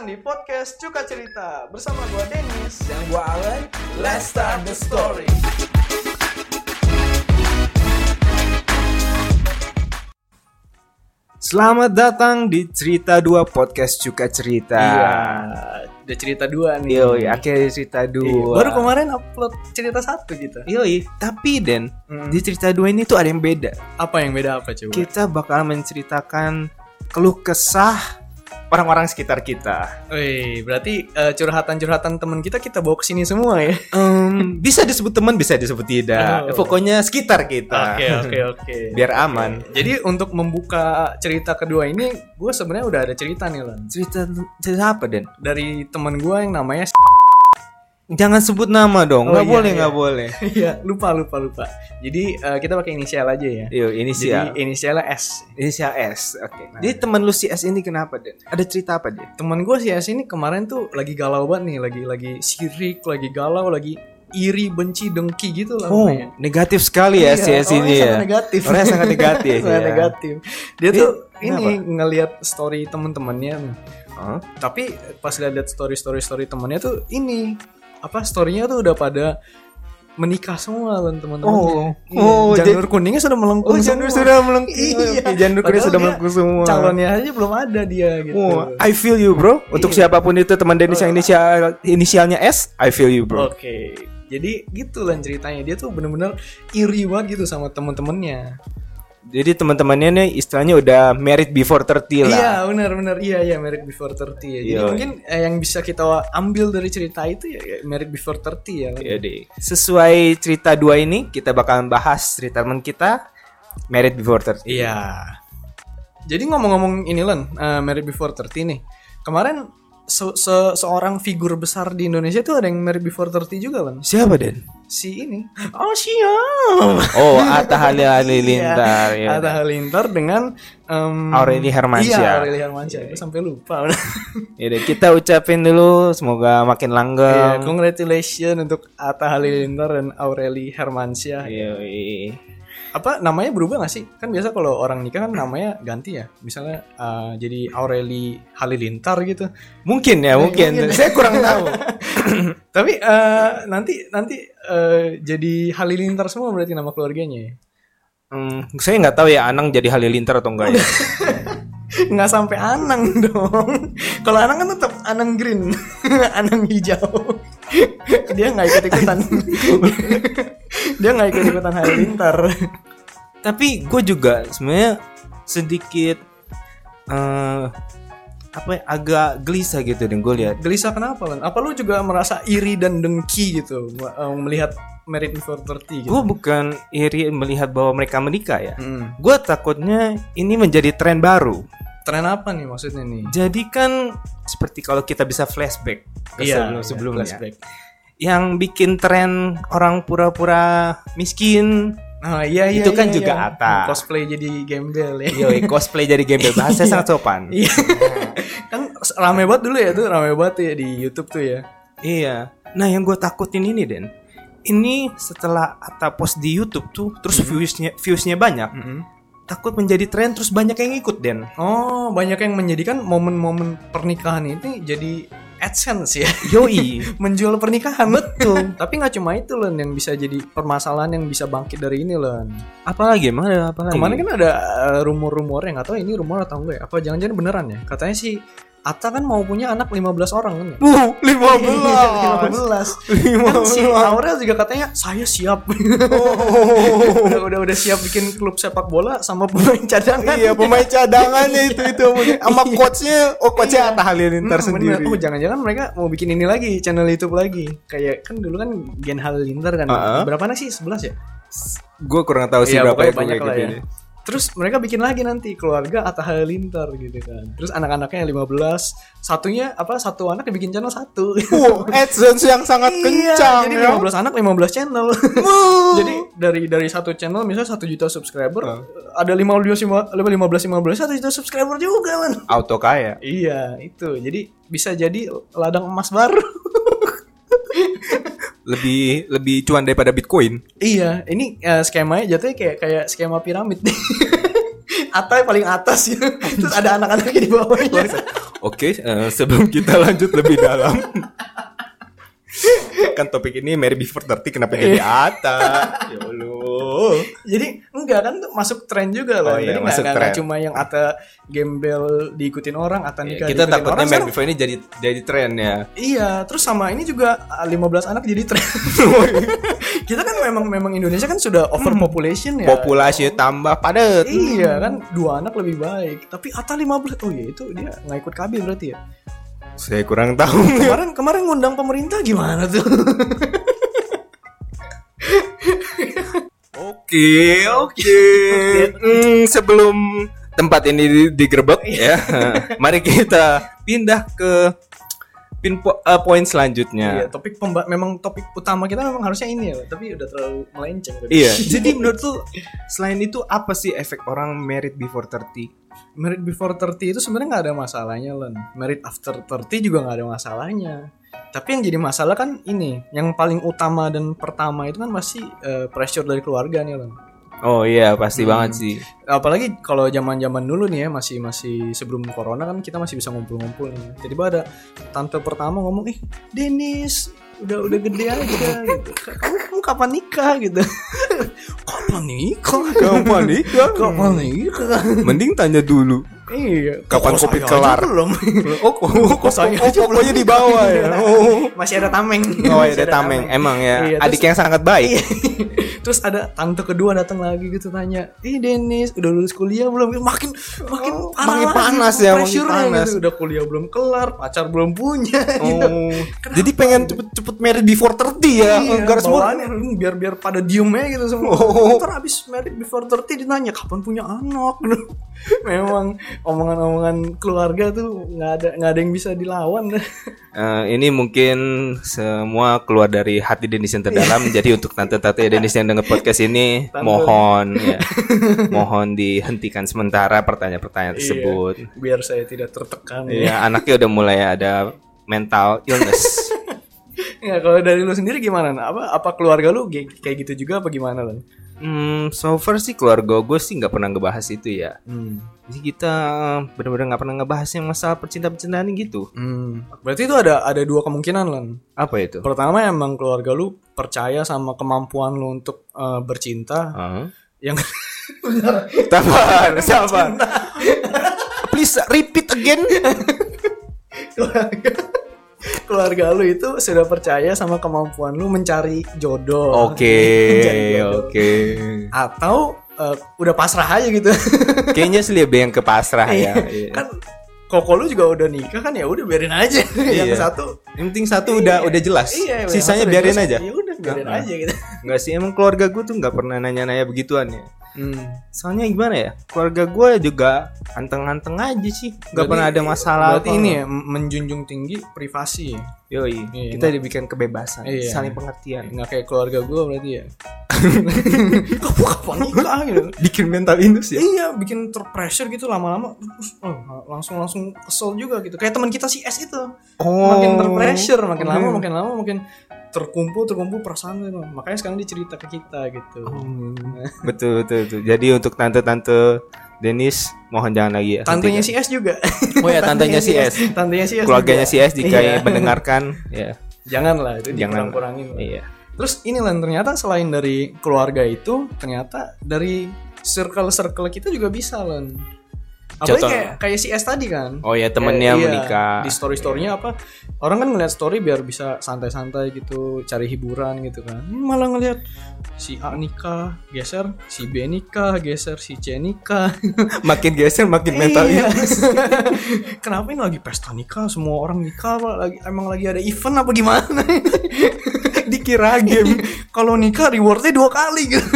datang di podcast Cuka Cerita bersama gua Dennis. Dan gua Alan, let's start the story. Selamat datang di Cerita 2 Podcast Cuka Cerita. Iya, udah cerita dua nih. Yoi, akhirnya cerita 2. Iya, Baru kemarin upload cerita satu kita. Yoi, tapi Den, Hmm. di cerita 2 ini tuh ada yang beda. Apa yang beda apa coba? Kita bakal menceritakan keluh kesah orang-orang sekitar kita. Wih, berarti eh, curhatan-curhatan teman kita kita bawa ke sini semua ya. Em, bisa disebut teman, bisa disebut tidak. Oh. Pokoknya sekitar kita. Oke, oke, oke. Biar aman. Jadi untuk membuka cerita kedua ini, gue sebenarnya udah ada cerita nih Lan. Cerita cerita apa, Den? Dari teman gue yang namanya Jangan sebut nama dong. Oh, Nggak iya, boleh, iya. nggak boleh. Iya, lupa lupa lupa. Jadi eh, kita pakai inisial aja ya. Yo, inisial. Jadi inisialnya S. Inisial S. Oke. Jadi teman lu si S ini kenapa, Den? Ada cerita apa, Den? Temen gue si S ini kemarin tuh lagi galau banget nih, lagi lagi sirik, lagi galau, lagi iri, benci, dengki gitu lah. Oh, pokoknya. negatif sekali ya Iya, si S ini orangnya ya. sangat negatif. Orangnya sangat negatif. Sangat ya. negatif. Dia Dia tuh kenapa? ini ngelihat story temen-temennya. Hah? Tapi pas lihat story story story temennya tuh ini apa storynya tuh udah pada menikah semua kan teman-teman. Oh, oh, janur kuningnya sudah melengkung. Oh, janur semua. sudah melengkung. Iya. Oke, janur kuning sudah melengkung semua. Calonnya aja belum ada dia gitu. Oh, I feel you, bro. Untuk Iya. siapa pun itu teman Dennis yang inisial inisialnya S, I feel you, bro. Oke, jadi gitu lah ceritanya. Dia tuh bener-bener iri banget gitu sama temen-temennya. Jadi teman-temannya nih istilahnya udah married before 30 lah. Iya, benar-benar iya ya Married Before 30 ya. Jadi Iya. mungkin eh, yang bisa kita ambil dari cerita itu ya, ya Married Before 30 ya. Iya deh. Sesuai cerita dua ini, kita bakalan bahas cerita teman kita married before 30. Iya. Jadi ngomong-ngomong ini Len, eh, Married Before 30 nih. Kemarin se- se- seorang figur besar di Indonesia tuh ada yang Married Before 30 juga Len. Siapa, Den? Si ini. Oh, siap. Oh, Atta Halilintar Iya, ya. Atta Halilintar dengan em, Aureli Hermansyah. Iya, Aureli Hermansyah. Aku sampai lupa. Ya kita ucapin dulu semoga makin Iya, langgeng. congratulations untuk Atta Halilintar dan Aureli Hermansyah. Iya, iya. Apa namanya berubah gak sih? Kan biasa kalau orang nikah kan namanya ganti ya. Misalnya eh, jadi Aureli Halilintar gitu. Mungkin ya, mungkin. mungkin. Saya kurang tahu. Tapi eh, nanti nanti eh, jadi Halilintar semua berarti nama keluarganya ya. Hmm, saya nggak tahu ya Anang jadi Halilintar atau enggak ya. nggak sampai Anang dong. Kalau Anang kan tetap Anang Green, Anang hijau. Dia nggak ikut ikutan. Dia nggak ikut ikutan Halilintar. Tapi gue juga sebenarnya sedikit eh apa ya, agak gelisah gitu dan gue lihat. Gelisah kenapa Lan? Apa lu juga merasa iri dan dengki gitu eh, melihat Married Before 30 gitu? Gue bukan iri melihat bahwa mereka menikah ya. Hmm. Gue takutnya ini menjadi tren baru. Tren apa nih maksudnya nih? Jadi kan seperti kalau kita bisa flashback ke sebelum sebelumnya. iya, flashback. Yang bikin tren orang pura-pura miskin. Nah, iya iya Itu kan iya, juga iya. Atta. Cosplay jadi gembel ya. Yoi, cosplay jadi gembel bahasa sangat sopan. Iya. kan rame banget dulu ya tuh, rame banget ya di YouTube tuh ya. Iya. Nah yang gue takutin ini Den, ini setelah Atta post di YouTube tuh, terus viewsnya viewsnya banyak, takut menjadi tren terus banyak yang ikut Den. Oh, banyak yang menjadikan momen-momen pernikahan ini jadi AdSense ya. Yoi. Menjual pernikahan. Betul. Tapi nggak cuma itu Len yang bisa jadi permasalahan yang bisa bangkit dari ini Len. apalagi emang ada apa lagi? Kemarin kan ada uh, rumor-rumor yang nggak tahu ini rumor atau enggak ya. Apa jangan-jangan beneran ya? Katanya sih Atta kan mau punya anak 15 orang kan ya? Uh, 15. Iya, 15. Kan si Aurel juga katanya saya siap. udah, udah udah siap bikin klub sepak bola sama pemain cadangan. iya, pemain cadangannya itu itu sama coachnya, oh coachnya Atta Halilintar Hmm, sendiri. bener. Oh, jangan-jangan mereka mau bikin ini lagi channel YouTube lagi. Kayak kan dulu kan Gen Halilintar kan. Uh-uh. Berapa anak sih? 11 ya? Gue kurang tahu sih Iya, berapa ya banyak lah gitu ya. Terus mereka bikin lagi nanti keluarga Atta Halilintar gitu kan. Terus anak-anaknya 15, satunya apa satu anak dibikin channel satu. Oh, AdSense yang sangat kencang jadi ya. 15 anak 15 channel. jadi dari dari satu channel misalnya satu juta subscriber, ada 15 15 15 satu juta subscriber juga man. Auto kaya. Iya, itu. Jadi bisa jadi ladang emas baru. Lebih lebih cuan daripada Bitcoin. iya, ini eh, skemanya jatuhnya kayak kayak skema piramid. Yang paling atas ya. Terus ada anak-anaknya di bawahnya. Oke, eh, sebelum kita lanjut lebih dalam. kan topik ini Mary Before 30 kenapa jadi Ata? Ya Allah. Jadi enggak kan tuh masuk tren juga loh. Oh iya, Jadi masuk nggak- tren. nggak cuma yang Ata gembel diikutin orang, Ata nikah Kita takutnya orang. Sekarang- Before ini jadi jadi tren ya. Iya, terus sama ini juga ah, 15 anak jadi tren. Kita kan memang memang Indonesia kan sudah overpopulation ya. Populasi tambah padat. Iya kan dua anak lebih baik. Tapi Ata 15 oh iya itu dia nggak ikut KB berarti ya. Saya kurang tahu. Kemarin kemarin ngundang pemerintah gimana tuh? Oke, oke. Hmm, sebelum tempat ini di- digerebek ya, mari kita pindah ke pin po- eh, poin Iya, selanjutnya. topik pemba memang topik utama kita memang harusnya ini ya, tapi udah terlalu melenceng tadi. Iya. Jadi menurut tuh selain itu apa sih efek orang married before 30? Merit before 30 itu sebenarnya nggak ada masalahnya Len. Merit after 30 juga nggak ada masalahnya. Tapi yang jadi masalah kan ini, yang paling utama dan pertama itu kan masih eh, pressure dari keluarga nih Len. Oh iya, pasti banget sih. Apalagi kalau zaman-zaman dulu nih ya, masih masih sebelum corona kan kita masih bisa ngumpul-ngumpul nih. Tiba-tiba ada tante pertama ngomong, "Ih, Denis, udah udah gede aja gitu. Kamu, kamu kapan nikah gitu?" kapan nikah? Kapan nikah? Kapan nikah? Mending tanya dulu. Iya. Kapan aja kelar? Belum. Oh, oh, Kok saya oh, aja pokoknya di bawah ya. Oh. Masih ada tameng. Oh ya, Masih ada tameng. Emang ya, Iya, adik terus- yang sangat baik. Terus ada tante kedua datang lagi gitu tanya, "Ih Dennis, udah lulus kuliah belum?" Makin makin Oh, parah makin lagi panas ya, makin pressure-nya panas. gitu. Udah kuliah belum kelar, pacar belum punya gitu. Oh. Jadi pengen cepet-cepet married before 30 ya. Iya, Garis semua. biar biar pada diem aja gitu semua. Oh. Ntar abis married before 30 ditanya kapan punya anak. Memang omongan-omongan keluarga tuh nggak ada nggak ada yang bisa dilawan. Eh, ini mungkin semua keluar dari hati Denis yang terdalam. Jadi untuk tante-tante Denis yang denger podcast ini, Tante. mohon ya, mohon dihentikan sementara pertanyaan-pertanyaan tersebut. Iya, biar saya tidak tertekan. Iya, anaknya udah mulai ada mental illness. Ya, kalau dari lu sendiri gimana? Apa apa keluarga lu kayak kayak gitu juga apa gimana, Lan? Hmm, so far sih keluarga gue sih nggak pernah ngebahas itu ya. Hmm. Jadi kita benar-benar nggak pernah ngebahas yang masalah percintaan-percintaan gitu. Hmm. Berarti itu ada ada dua kemungkinan, Lan. Apa itu? Pertama emang keluarga lu percaya sama kemampuan lu untuk eh, bercinta. Heeh. Yang Sabar, sabar. Please repeat again. keluarga keluarga lu itu sudah percaya sama kemampuan lu mencari jodoh. Oke, jodoh. oke. Atau eh, udah pasrah aja gitu. Kayaknya sih lebih yang ke pasrah ya. Iya. kan koko lu juga udah nikah kan ya udah biarin aja. Yang Iya. satu Yang penting satu udah udah jelas. Iya, Sisanya biarin jelas. aja. Ya udah biarin Heeh. aja gitu. Enggak sih emang keluarga gue tuh nggak pernah nanya-nanya begituan ya. Hmm. Soalnya gimana ya? Keluarga gue juga anteng-anteng aja sih. Nggak pernah ada masalah. Berarti apa. ini ya menjunjung tinggi privasi. ya? Yoi, Iya, kita dibikin kebebasan, Iya. saling pengertian. Nggak kayak keluarga gue berarti ya. Kamu kapan nikah gitu? Bikin mental indus ya. Iya, bikin terpressure gitu lama-lama. oh, langsung langsung kesel juga gitu. Kayak teman kita si S itu. Oh. Makin terpressure, makin lama, makin lama, makin terkumpul, terkumpul perasaan gitu. Makanya sekarang dia cerita ke kita gitu. Hmm. betul betul betul. Jadi untuk tante-tante Denis mohon jangan lagi ya. Tantenya si. S juga. Oh ya, tantenya si S. Tantenya si S. keluarganya si S jika Iya. mendengarkan ya Janganlah itu jangan lah. Iya. Terus ini lan ternyata selain dari keluarga itu, ternyata dari circle-circle kita juga bisa lan. Apalagi Contoh. kayak kayak si S tadi kan. Oh ya temennya Kayak, iya, menikah. Di story-storynya apa? Orang kan ngeliat story biar bisa santai-santai gitu, cari hiburan gitu kan. Malah ngeliat si A nikah, geser, si B nikah, geser, si C nikah. makin geser makin mental Iya. Kenapa ini lagi pesta nikah, semua orang nikah, apa lagi emang lagi ada event apa gimana? Dikira game. Kalau nikah rewardnya dua kali gitu.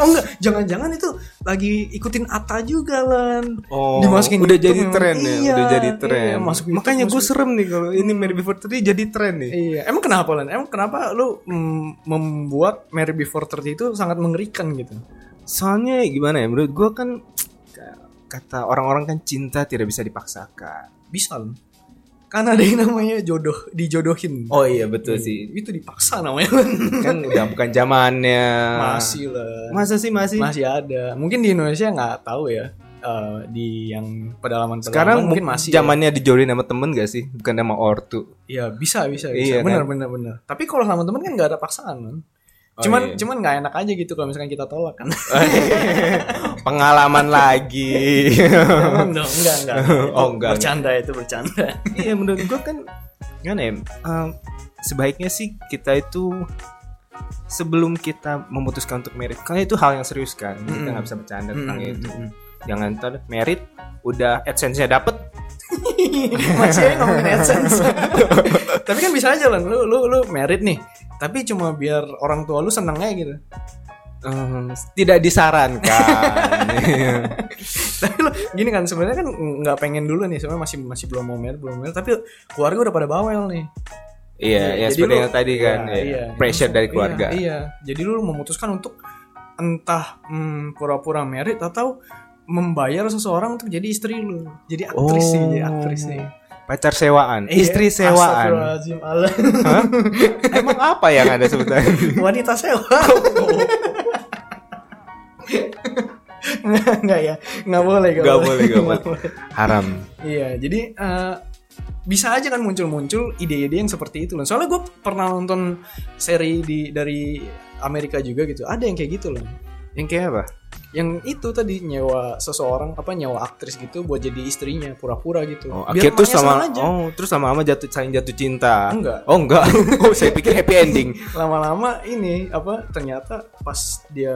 Oh enggak, jangan-jangan itu lagi ikutin Ata juga lan. Oh, Dimasukin udah jadi tren ya, Iya, udah jadi tren. iya, masuk YouTube, Makanya gue serem nih kalau ini Mary Before 30 jadi tren nih. Iya, emang kenapa lan? Emang kenapa lu mm, membuat Mary Before 30 itu sangat mengerikan gitu? Soalnya gimana ya menurut gue kan kata orang-orang kan cinta tidak bisa dipaksakan. Bisa lan. Karena ada yang namanya jodoh, dijodohin. Oh iya betul sih. Itu dipaksa namanya lan. Kan udah bukan zamannya. Masih lah. Masa sih masih? Masih ada. Mungkin di Indonesia nggak tahu ya. eh, di yang pedalaman Sekarang mungkin masih ya. zamannya dijodohin sama temen gak sih? Bukan sama ortu. Iya bisa bisa Iya, bisa. benar kan? benar benar. Tapi kalau sama temen kan nggak ada paksaan kan. Cuman iya. cuman nggak enak aja gitu kalau misalkan kita tolak kan. Pengalaman lagi. Jangan dong, enggak enggak. Oh, enggak, Bercanda itu bercanda. Iya menurut gue kan gimana ya? eh, sebaiknya sih kita itu sebelum kita memutuskan untuk merit, karena itu hal yang serius kan. Kita Mm-mm. nggak bisa bercanda tentang Mm-mm, itu. mm-mm. Jangan ntar merit udah adsense-nya dapet, Masih aja ngomongin AdSense. Tapi kan bisa aja lah, lu lu lu merit nih. Tapi cuma biar orang tua lu seneng aja gitu. eh, tidak disarankan. Tapi lu gini kan sebenarnya kan nggak pengen dulu nih, sebenarnya masih masih belum mau merit, belum merit. Tapi keluarga udah pada bawel nih. Iya, ya Jadi seperti lu- yang tadi kan, Iya, ya, iya. pressure dari Iya, keluarga. Iya, Jadi lu memutuskan untuk entah hmm, pura-pura merit atau membayar seseorang untuk jadi istri lu. Jadi aktris sih, jadi aktris nih. Pacar sewaan, Iya, istri sewaan. Hah? Emang apa yang ada sebutannya? Wanita sewa. Nggak, nggak ya, nggak boleh, Gak boleh, gak boleh. Haram. Iya, jadi eh, bisa aja kan muncul-muncul ide-ide yang seperti itu loh. Soalnya gue pernah nonton seri di dari Amerika juga gitu. Ada yang kayak gitu loh. Yang kayak apa? Yang itu tadi nyewa seseorang apa nyewa aktris gitu buat jadi istrinya pura-pura gitu. Oh, Biar akhirnya terus sama aja. oh terus sama ama jatuh saling jatuh cinta. Enggak. Oh enggak. oh saya pikir happy ending. Lama-lama ini apa ternyata pas dia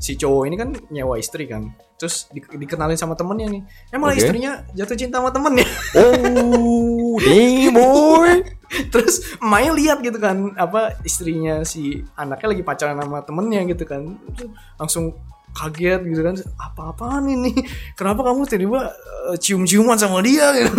si cowok ini kan nyewa istri kan. Terus di- dikenalin sama temennya nih. Emang Oke. istrinya jatuh cinta sama temennya. Oh, nih boy. Terus emaknya lihat gitu kan apa istrinya si anaknya lagi pacaran sama temennya gitu kan langsung kaget gitu kan apa-apaan ini kenapa kamu tiba-tiba eh, cium-ciuman sama dia gitu.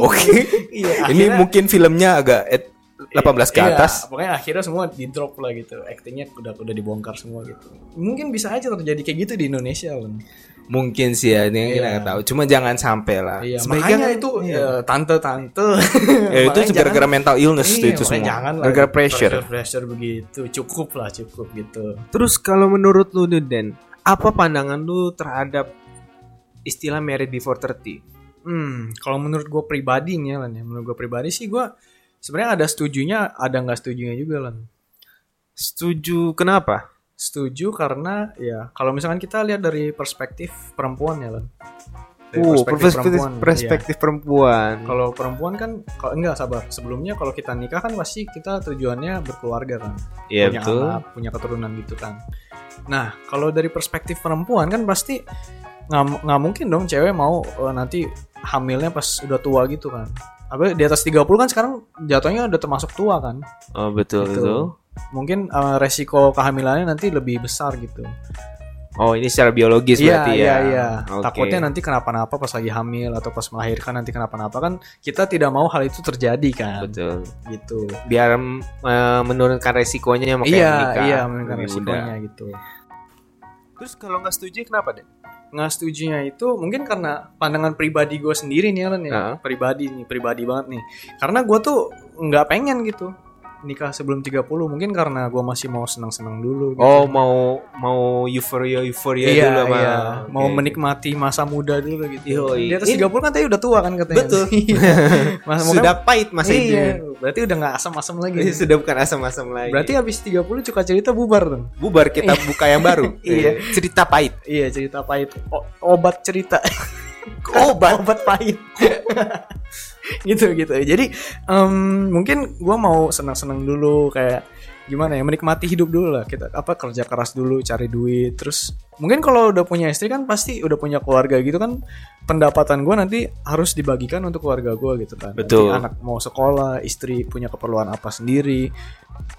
Oke. Iya, Ini akhirnya- mungkin filmnya agak at 18 ke Iya, atas. pokoknya akhirnya semua di drop lah gitu aktingnya udah udah dibongkar semua gitu mungkin bisa aja terjadi kayak gitu di Indonesia kan Mungkin sih ya, ini kita Iya. nggak tahu. Cuma jangan sampai lah. iya Sebaiknya makanya kan- itu iya. eh, tante-tante Ya, itu gara-gara mental illness Iya, itu semua. jangan lah Gara-gara pressure. pressure pressure begitu cukup lah cukup gitu Terus kalau menurut lu Den, apa pandangan lu terhadap istilah married before 30? Hmm, kalau menurut gue pribadi nih ya, menurut gue pribadi sih gue sebenarnya ada setujunya, ada nggak setujunya juga Lan. Setuju kenapa? Setuju karena ya kalau misalkan kita lihat dari perspektif perempuan ya Lan. Dari Uh, perspektif, iya. perspektif perempuan. Kalau perempuan kan, kalau enggak sabar. Sebelumnya kalau kita nikah kan pasti kita tujuannya berkeluarga kan, Iya punya betul. anak, punya keturunan gitu kan. Nah, kalau dari perspektif perempuan kan pasti nggak nggak mungkin dong cewek mau eh, nanti hamilnya pas udah tua gitu kan. Apa di atas 30 kan sekarang jatuhnya udah termasuk tua kan. Oh betul Gitu. betul. Mungkin eh, resiko kehamilannya nanti lebih besar gitu. Oh ini secara biologis Iya berarti iya ya. iya. Oke. Takutnya nanti kenapa-napa pas lagi hamil atau pas melahirkan nanti kenapa-napa kan kita tidak mau hal itu terjadi kan. betul. Gitu. Biar eh, menurunkan resikonya makanya iya menikah. iya menurunkan resikonya mudah. gitu. Terus kalau nggak setuju kenapa deh? Nggak setujunya itu mungkin karena pandangan pribadi gue sendiri nih Alan ya. Heeh. Pribadi nih, pribadi banget nih. Karena gue tuh nggak pengen gitu nikah sebelum 30 mungkin karena gue masih mau senang-senang dulu gitu. Oh mau mau euforia euforia iya, dulu sama iya. Mau menikmati masa muda dulu gitu. Yoi. Di atas Ini- 30 kan tadi udah tua kan katanya. Betul. Iya. Mas, Sudah pahit masa iya, itu. berarti udah nggak asam-asam lagi. Sudah bukan asam-asam lagi. Berarti habis 30 cuka cerita bubar dong. bubar kita buka yang baru. Iya. Cerita pahit. Iya cerita pahit. O- obat cerita. Obat. obat pahit. gitu gitu. Jadi em, mungkin gua mau senang-senang dulu kayak gimana ya menikmati hidup dulu lah kita apa kerja keras dulu cari duit terus mungkin kalau udah punya istri kan pasti udah punya keluarga gitu kan pendapatan gua nanti harus dibagikan untuk keluarga gua gitu kan Nanti Betul. anak mau sekolah istri punya keperluan apa sendiri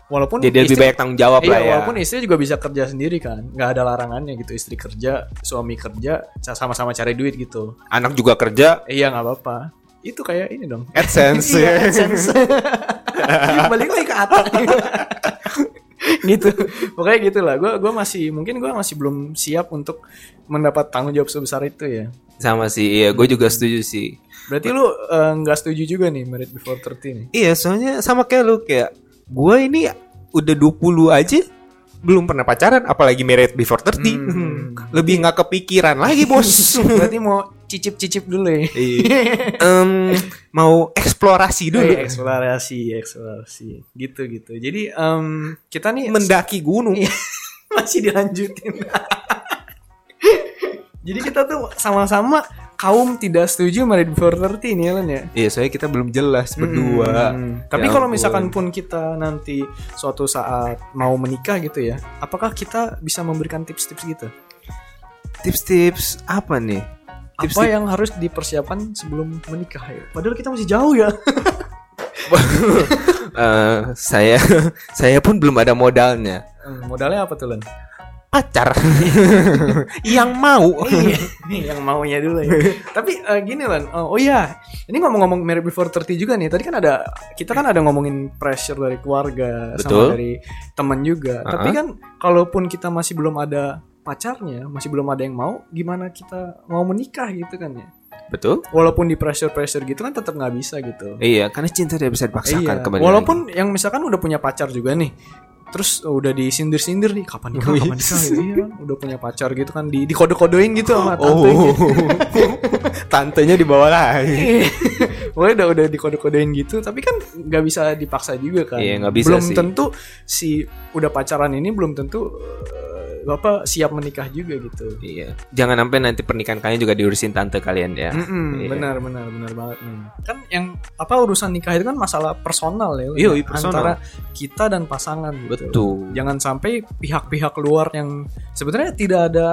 walaupun Jadi lebih istri- banyak tanggung jawab Iya, lah ya. walaupun istri juga bisa kerja sendiri kan, nggak ada larangannya gitu. Istri kerja, suami kerja, sama-sama cari duit gitu. Anak juga kerja. Iya nggak apa-apa. Itu kayak ini dong. AdSense. Iya, AdSense. Balik lagi ke atas. gitu. Pokoknya gitulah. Gue gua masih mungkin gue masih belum siap untuk mendapat tanggung jawab sebesar itu ya. Sama sih, iya gue juga setuju sih. Berarti lu eh, nggak setuju juga nih married before 30 nih? Iya, soalnya sama kayak lu kayak gue ini udah 20 aja belum pernah pacaran apalagi married before 30 Hmm. lebih nggak kepikiran lagi bos Berarti mau cicip-cicip dulu ya. Em, mau eksplorasi dulu Eh, eksplorasi, eksplorasi, gitu gitu. Jadi em, kita nih mendaki gunung Iya. masih dilanjutin. Jadi kita tuh sama-sama kaum tidak setuju married before 30 nih Alan ya. Iya, soalnya kita belum jelas berdua. Hmm. Tapi Ya kalau ampun. misalkan pun kita nanti suatu saat mau menikah gitu ya, apakah kita bisa memberikan tips-tips gitu? tips-tips apa nih? Apa Tips-tips yang harus dipersiapkan sebelum menikah ya? Padahal kita masih jauh ya. Eh, saya saya pun belum ada modalnya. Hmm, Modalnya apa tuh Len? Pacar yang mau. Iya, yang maunya dulu ya. Tapi eh, gini Lan, oh, oh iya, ini ngomong-ngomong married before 30 juga nih. Tadi kan ada kita kan ada ngomongin pressure dari keluarga Betul. sama dari teman juga. Uh-uh. Tapi kan kalaupun kita masih belum ada pacarnya, masih belum ada yang mau, gimana kita mau menikah gitu kan ya? Betul? Walaupun di pressure-pressure gitu kan tetap nggak bisa gitu. Iya, karena cinta tidak bisa dipaksakan Iya, kembali. walaupun yang misalkan udah punya pacar juga nih. Terus udah disindir-sindir nih kapan nikah, Oh, kapan yes. nikah gitu. Iya kan, udah punya pacar gitu kan di dikode-kodein gitu sama lagi. tante. Oh, tantenya dibawa lagi. Pokoknya udah udah dikode-kodein gitu, tapi kan nggak bisa dipaksa juga kan. Iya, nggak bisa belum sih. tentu si udah pacaran ini belum tentu eh, apa siap menikah juga gitu. Iya, jangan sampai nanti pernikahan kalian juga diurusin tante kalian ya. Mm-mm, Iya. Benar benar benar banget nih. Kan yang apa urusan nikah itu kan masalah personal ya. Iya, iya, personal. Antara kita dan pasangan gitu. Betul. Jangan sampai pihak-pihak luar yang sebenarnya tidak ada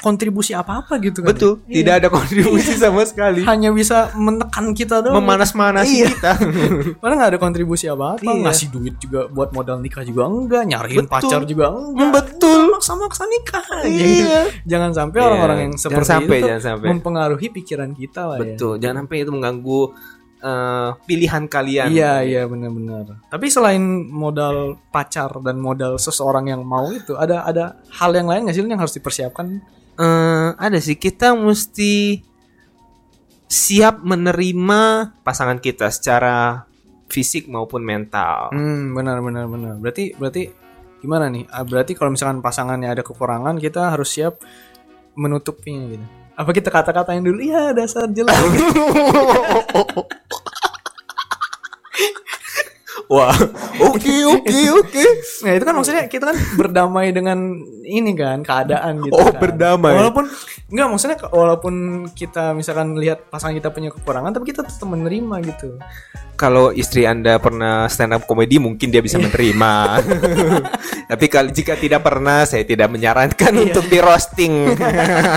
kontribusi apa-apa gitu kan. Betul, Iya. tidak ada kontribusi sama sekali. hanya bisa menekan kita doang. Memanas-manasi Iya. kita. Padahal nggak ada kontribusi apa-apa, Iya. ngasih duit juga buat modal nikah juga enggak, nyariin Betul. pacar juga enggak. Betul. Maksa-maksa nikah. Iya. jangan sampai Iya, orang-orang yang jangan seperti sampai, itu jangan sampai. mempengaruhi pikiran kita lah ya. Betul, jangan sampai itu mengganggu eh, pilihan kalian. Iya, iya benar-benar. Tapi selain modal pacar dan modal seseorang yang mau itu, ada ada hal yang lain nggak sih yang harus dipersiapkan? Eh, ada sih kita mesti siap menerima pasangan kita secara fisik maupun mental. Hmm, benar benar benar. Berarti berarti gimana nih? Ah, Berarti kalau misalkan pasangannya ada kekurangan, kita harus siap menutupinya gitu. Apa kita kata-katain dulu? Iya, dasar jelek. Wah, oke oke oke. nah, itu kan maksudnya kita kan berdamai dengan ini kan keadaan gitu Oh, kan. berdamai. Walaupun enggak maksudnya walaupun kita misalkan lihat pasangan kita punya kekurangan, tapi kita tetap menerima gitu. Kalau istri anda pernah stand up komedi mungkin dia bisa menerima. Tapi kalau jika tidak pernah, saya tidak menyarankan untuk di roasting.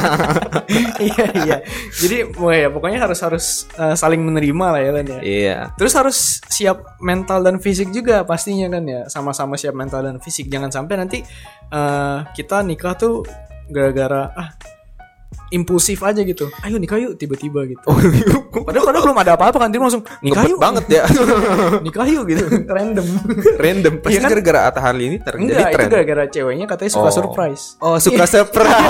iya iya. Jadi ya pokoknya harus harus eh, saling menerima lah ya Len ya. Iya. Terus harus siap mental dan fisik juga pastinya kan ya. Sama-sama siap mental dan fisik. Jangan sampai nanti eh, kita nikah tuh gara-gara ah impulsif aja gitu. Ayo nikah yuk tiba-tiba gitu. Padahal padahal belum ada apa-apa kan dia langsung nikah yuk. banget ya. nikah yuk gitu. Random. Random. Pasti Iya kan? gara-gara Atta jadi Enggak, itu tren. gara-gara ceweknya katanya suka Oh. surprise. Oh, suka surprise.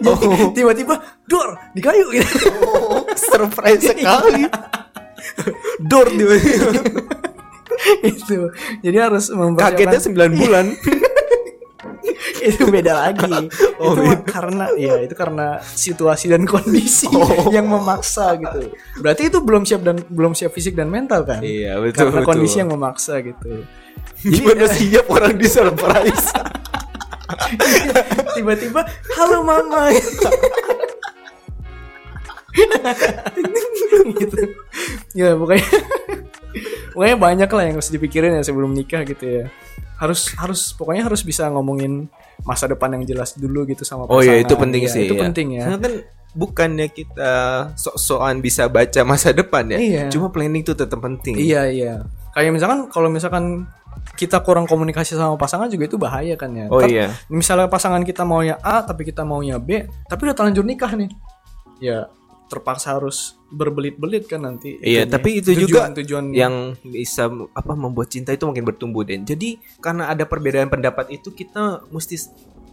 Jadi tiba-tiba dor nikah yuk gitu. Oh, surprise sekali. Dor dia. itu. Jadi harus Kagetnya 9 bulan. itu beda lagi. Oh, itu beda. karena ya itu karena situasi dan kondisi Oh. yang memaksa gitu. Berarti itu belum siap dan belum siap fisik dan mental kan? Iya, betul, Karena betul. kondisi yang memaksa gitu. Gimana siap orang di surprise? Tiba-tiba halo mama. gitu. Ya pokoknya pokoknya banyak lah yang harus dipikirin ya sebelum nikah gitu ya. Harus harus pokoknya harus bisa ngomongin masa depan yang jelas dulu gitu sama pasangan. Oh iya itu penting Iya, sih. Itu ya. penting ya. Karena kan bukannya kita sok-sokan bisa baca masa depan ya. Iya. Cuma planning itu tetap penting. Iya iya. Kayak misalkan kalau misalkan kita kurang komunikasi sama pasangan juga itu bahaya kan ya. Oh Ntar iya. Misalnya pasangan kita maunya A tapi kita maunya B, tapi udah terlanjur nikah nih. Ya terpaksa harus berbelit-belit kan nanti. Iya, itunya. tapi itu juga tujuan yang bisa apa membuat cinta itu makin bertumbuh dan jadi karena ada perbedaan pendapat itu kita mesti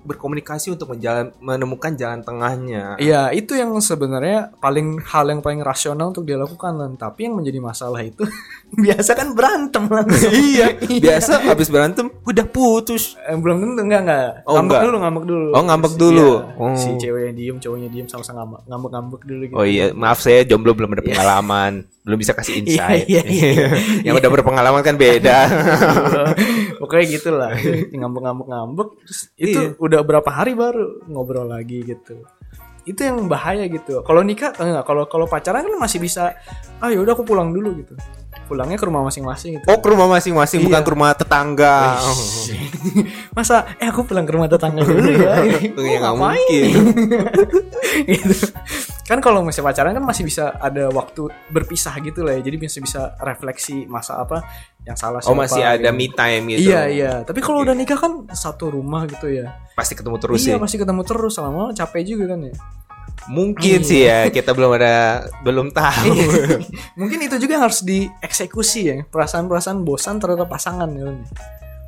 berkomunikasi untuk menjalan menemukan jalan tengahnya. Iya, itu yang sebenarnya paling hal yang paling rasional untuk dilakukan lan. Tapi yang menjadi masalah itu biasa kan berantem langsung. iya, biasa habis berantem udah putus. Eh, belum tentu enggak enggak. Oh, ngambek enggak. dulu, ngambek dulu. Oh, ngambek dulu. Iya, Oh. Si ceweknya diem, cowoknya diem sama-sama ngambek, ngambek-ngambek dulu gitu. Oh iya, maaf saya jomblo belum ada pengalaman, belum bisa kasih insight. Iya, iya, Yang udah berpengalaman kan beda. Pokoknya gitu lah. Ngambek-ngambek-ngambek terus itu Iya. Udah berapa hari baru ngobrol lagi gitu. Itu yang bahaya gitu. Kalau nikah enggak, kalau kalau pacaran kan masih bisa ah ya udah aku pulang dulu gitu. Pulangnya ke rumah masing-masing gitu. Oh, ke rumah masing-masing bukan Iya. ke rumah tetangga. Oh. Masa eh aku pulang ke rumah tetangga dulu ya. Oh, ya Ngapain? mungkin. gitu. Kan kalau masih pacaran kan masih bisa ada waktu berpisah gitu lah ya. Jadi masih bisa refleksi masa apa yang salah Oh, siapa, masih ada gitu. me time gitu. Iya iya, tapi kalau udah nikah kan satu rumah gitu ya. Pasti ketemu terus iya sih. pasti ketemu terus lama capek juga kan ya. Mungkin Iya. sih ya, kita belum ada belum tahu. Mungkin itu juga harus dieksekusi ya perasaan-perasaan bosan terhadap pasangan ya.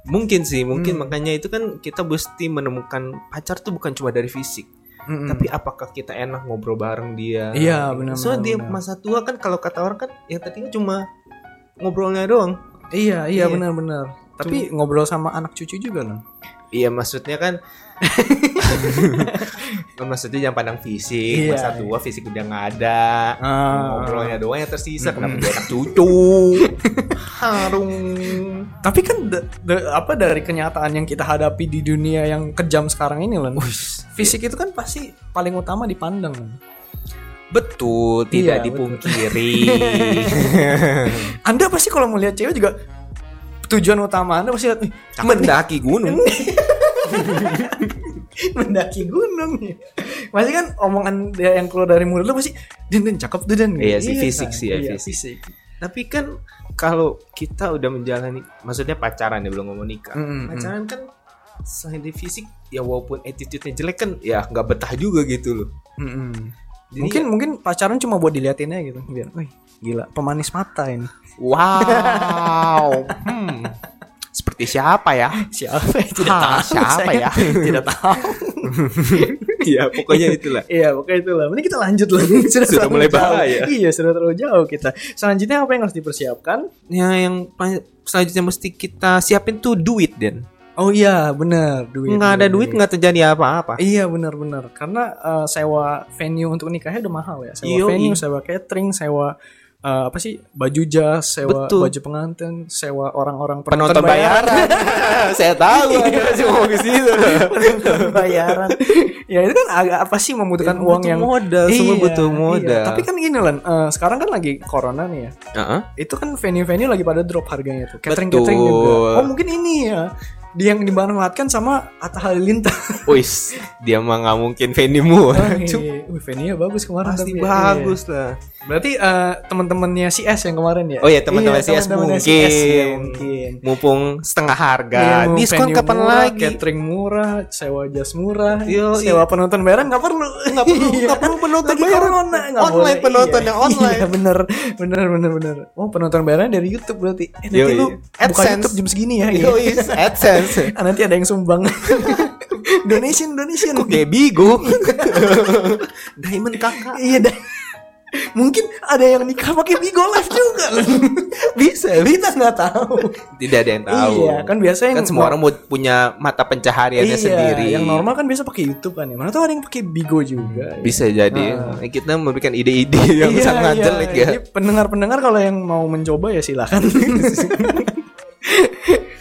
mungkin sih, mungkin Hmm. makanya itu kan kita mesti menemukan pacar tuh bukan cuma dari fisik. Mm-mm. Tapi apakah kita enak ngobrol bareng dia? Iya, benar, So benar, dia masa tua kan kalau kata orang kan yang tadinya cuma ngobrolnya doang. iya iya Iya. benar-benar. Tapi ngobrol sama anak cucu juga kan. Iya maksudnya kan maksudnya jangan pandang fisik Iya, masa tua fisik udah nggak ada Ah. ngobrolnya doang yang tersisa kenapa dia anak cucu harum Tapi kan apa dari kenyataan yang kita hadapi di dunia yang kejam sekarang ini lan. Fisik itu kan pasti paling utama dipandang. Betul tidak Iya, dipungkiri Anda pasti kalau melihat cewek juga tujuan utama Anda pasti mendaki gunung mendaki gunung ya. Masih kan omongan dia yang keluar dari mulut lu pasti den den cakep tuh den. Iya sih, fisik sih ya, Iya, fisik. tapi kan kalau kita udah menjalani maksudnya pacaran ya belum ngomong nikah Mm-mm. pacaran kan selain di fisik ya walaupun attitude-nya jelek kan ya nggak betah juga gitu loh Mm-mm. Jadi mungkin mungkin pacaran cuma buat diliatin aja gitu biar, wih gila pemanis mata ini. Wow. Hmm. Seperti siapa ya? Siapa? Tidak Ah, tahu. siapa saya. ya? Tidak tahu. Iya, pokoknya itulah. Iya, pokoknya itulah. Mending kita lanjut lah. Sudah, Sudah mulai bahaya. Iya, sudah terlalu jauh kita. Selanjutnya apa yang harus dipersiapkan? Ya, yang selanjutnya mesti kita siapin tuh duit, Den. Oh iya, benar, duit. Nggak ada duit nggak terjadi apa-apa. Iya benar-benar karena eh, sewa venue untuk nikahnya udah mahal ya. Sewa Yoi. venue, sewa catering, sewa eh, apa sih baju jas, sewa Betul. baju pengantin, sewa orang-orang Penonton bayaran. Saya tahu Anda masih mau ke situ. Penonton bayaran. ya itu kan agak apa sih membutuhkan Ya, uang butuh yang modal, semua butuh modal. Tapi kan gini lan, eh, sekarang kan lagi corona nih ya. Heeh. Itu kan venue-venue lagi pada drop harganya tuh. Catering Betul. catering juga. Oh mungkin ini ya. Dia yang dimanfaatkan sama Atta Halilintar. Wis, dia mah nggak mungkin venue mu. Oh, iya. Wih, venue bagus kemarin Pasti tapi ya. bagus lah. Berarti eh, teman-temannya si S yang kemarin ya? Oh iya, teman-teman CS teman-temannya mungkin. CS ya, mungkin. Mumpung setengah harga. Iya, Diskon kapan murah, lagi? Catering murah, sewa jas murah, Yo, sewa penonton bayaran nggak perlu. Nggak perlu, Iya. nggak perlu penonton bayaran. Online boleh. penonton Iya. yang online. Iya, bener, bener, bener, bener. Oh penonton bayaran dari YouTube berarti. Eh, nanti Yoi. lu buka AdSense. YouTube jam segini ya. Yoi, AdSense. Ah, nanti ada yang sumbang. donation, donation. Kok kayak bigo? Diamond kakak. Iya dah. Mungkin ada yang nikah pakai Bigo Live juga. Bisa, kita nggak tahu. Tidak ada yang tahu. Iya, kan biasanya kan semua orang mau punya mata pencahariannya iya, sendiri. Yang normal kan biasa pakai YouTube kan ya. Mana tahu ada yang pakai Bigo juga. ya. bisa jadi Ah. kita memberikan ide-ide yang Iya, sangat iya. jelek ya. Pendengar-pendengar kalau yang mau mencoba ya silakan.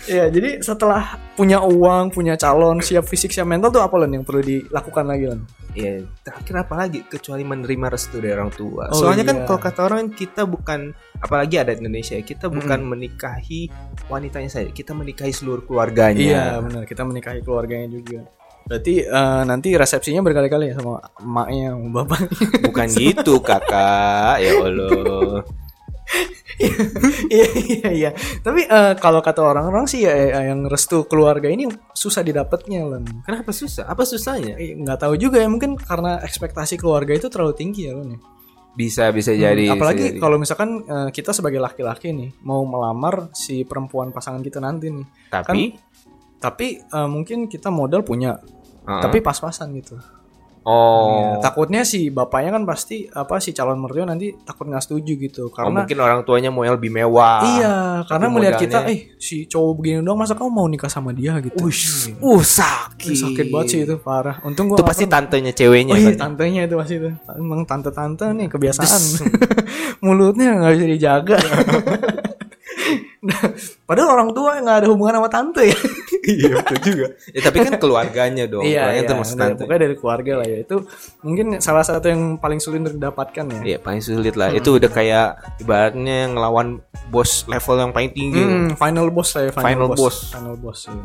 ya, jadi setelah punya uang, punya calon, siap fisik, siap mental tuh apa Lan yang perlu dilakukan lagi Lan? Iya, terakhir apa lagi kecuali menerima restu dari orang tua. Oh, Soalnya iya. kan kalau kata orang kita bukan apalagi ada di Indonesia, kita bukan menikahi wanitanya saja, kita menikahi seluruh keluarganya. Iya, benar. Kita menikahi keluarganya juga. Berarti eh, nanti resepsinya berkali-kali ya sama emaknya, sama bapaknya. Bukan gitu, Kakak. Ya Allah. Iya iya iya. Tapi eh, kalau kata orang-orang sih ya eh, yang restu keluarga ini susah didapatnya Lan. Kenapa susah? Apa susahnya? Eh, nggak tahu juga ya mungkin karena ekspektasi keluarga itu terlalu tinggi ya Lan ya. Bisa bisa Hmm, jadi. apalagi bisa jadi. kalau misalkan eh, kita sebagai laki-laki nih mau melamar si perempuan pasangan kita nanti nih. tapi Tapi eh, mungkin kita modal punya Heeh. tapi pas-pasan gitu. Oh. Ya, takutnya si bapaknya kan pasti apa si calon mertua nanti takut nggak setuju gitu Oh, karena mungkin orang tuanya mau yang lebih mewah. iya karena melihat kita modalnya- eh si cowok begini doang masa kamu mau nikah sama dia gitu. Uh, sakit. Sakit banget sih itu parah. Untung gua Itu pasti pernah. tantenya ceweknya Oh iya, kan. tantenya itu pasti itu. Emang tante-tante nih kebiasaan. Mulutnya nggak bisa dijaga. Padahal orang tua nggak ada hubungan sama tante ya. Iya betul juga. Ya, tapi kan keluarganya dong. keluarganya termasuk dari- tante. pokoknya dari keluarga lah ya. Itu mungkin salah satu yang paling sulit untuk didapatkan ya. Iya paling sulit lah. Itu udah kayak ibaratnya ngelawan bos level yang paling tinggi. Hmm, final boss lah ya, final, Final boss. boss. Final boss. iya.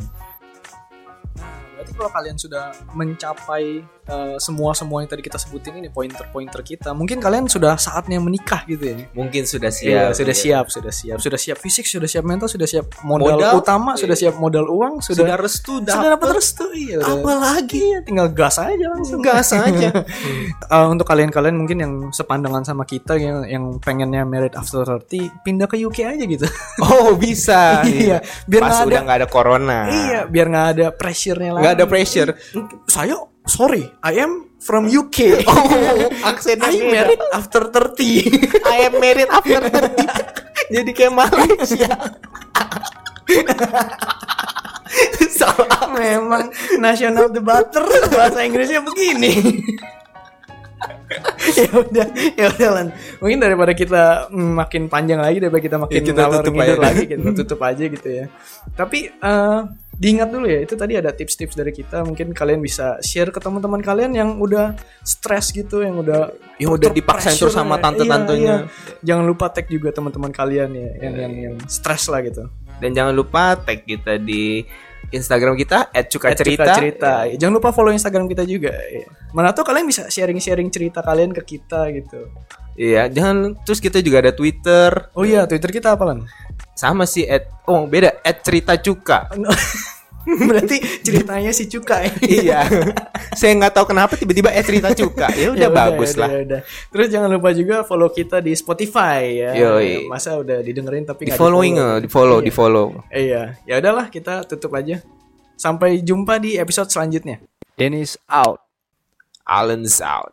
Nah, berarti kalau kalian sudah mencapai eh, semua semua yang tadi kita sebutin ini pointer-pointer kita, mungkin kalian sudah saatnya menikah gitu ya. Mungkin sudah Iya, siap. sudah siap, sudah siap, sudah siap fisik, sudah siap mental, sudah siap modal, Modal? utama, sudah siap modal uang, Sudah, sudah restu sudah dapat restu, iya. udah. Apalagi Iya, tinggal gas aja langsung. gas aja. Eh, untuk kalian-kalian mungkin yang sepandangan sama kita yang yang pengennya married after 30 pindah ke UK aja gitu. oh bisa. Iya, biar Pas udah ada- nggak ada corona. Iya, biar nggak ada pressure-nya lagi. Nggak ada pressure. Saya sorry, I am from UK. Oh, aksennya I married after 30. I am married after 30. Jadi kayak Malaysia. Salah memang national debater bahasa Inggrisnya begini. ya udah, ya udah Lan. Mungkin daripada kita mm, makin panjang lagi daripada kita makin Ya, kita tutup aja. lagi kita tutup aja gitu ya. Tapi eh, diingat dulu ya, itu tadi ada tips-tips dari kita. Mungkin kalian bisa share ke teman-teman kalian yang udah stres gitu, yang udah Yang udah dipaksain terus sama ya. tante-tantenya. Iya, iya. Jangan lupa tag juga teman-teman kalian ya, yang yang yang stres lah gitu. Dan jangan lupa tag kita di Instagram kita @cukacerita. cerita. Jangan lupa follow Instagram kita juga. ya. Mana tuh kalian bisa sharing-sharing cerita kalian ke kita gitu. Iya, jangan terus kita juga ada Twitter. Oh iya, Twitter kita apa lan? Sama sih at oh beda @ceritacuka. Berarti ceritanya si Cuka ya. iya. Saya nggak tahu kenapa tiba-tiba @ceritacuka. Ya udah Ya bagus ya lah. ya udah. Terus jangan lupa juga follow kita di Spotify ya. Yoi. Masa udah didengerin tapi Di following, di-follow. eh, di follow, Iya. di follow. Iya, ya udahlah kita tutup aja. Sampai jumpa di episode selanjutnya. Dennis out. Alan's out.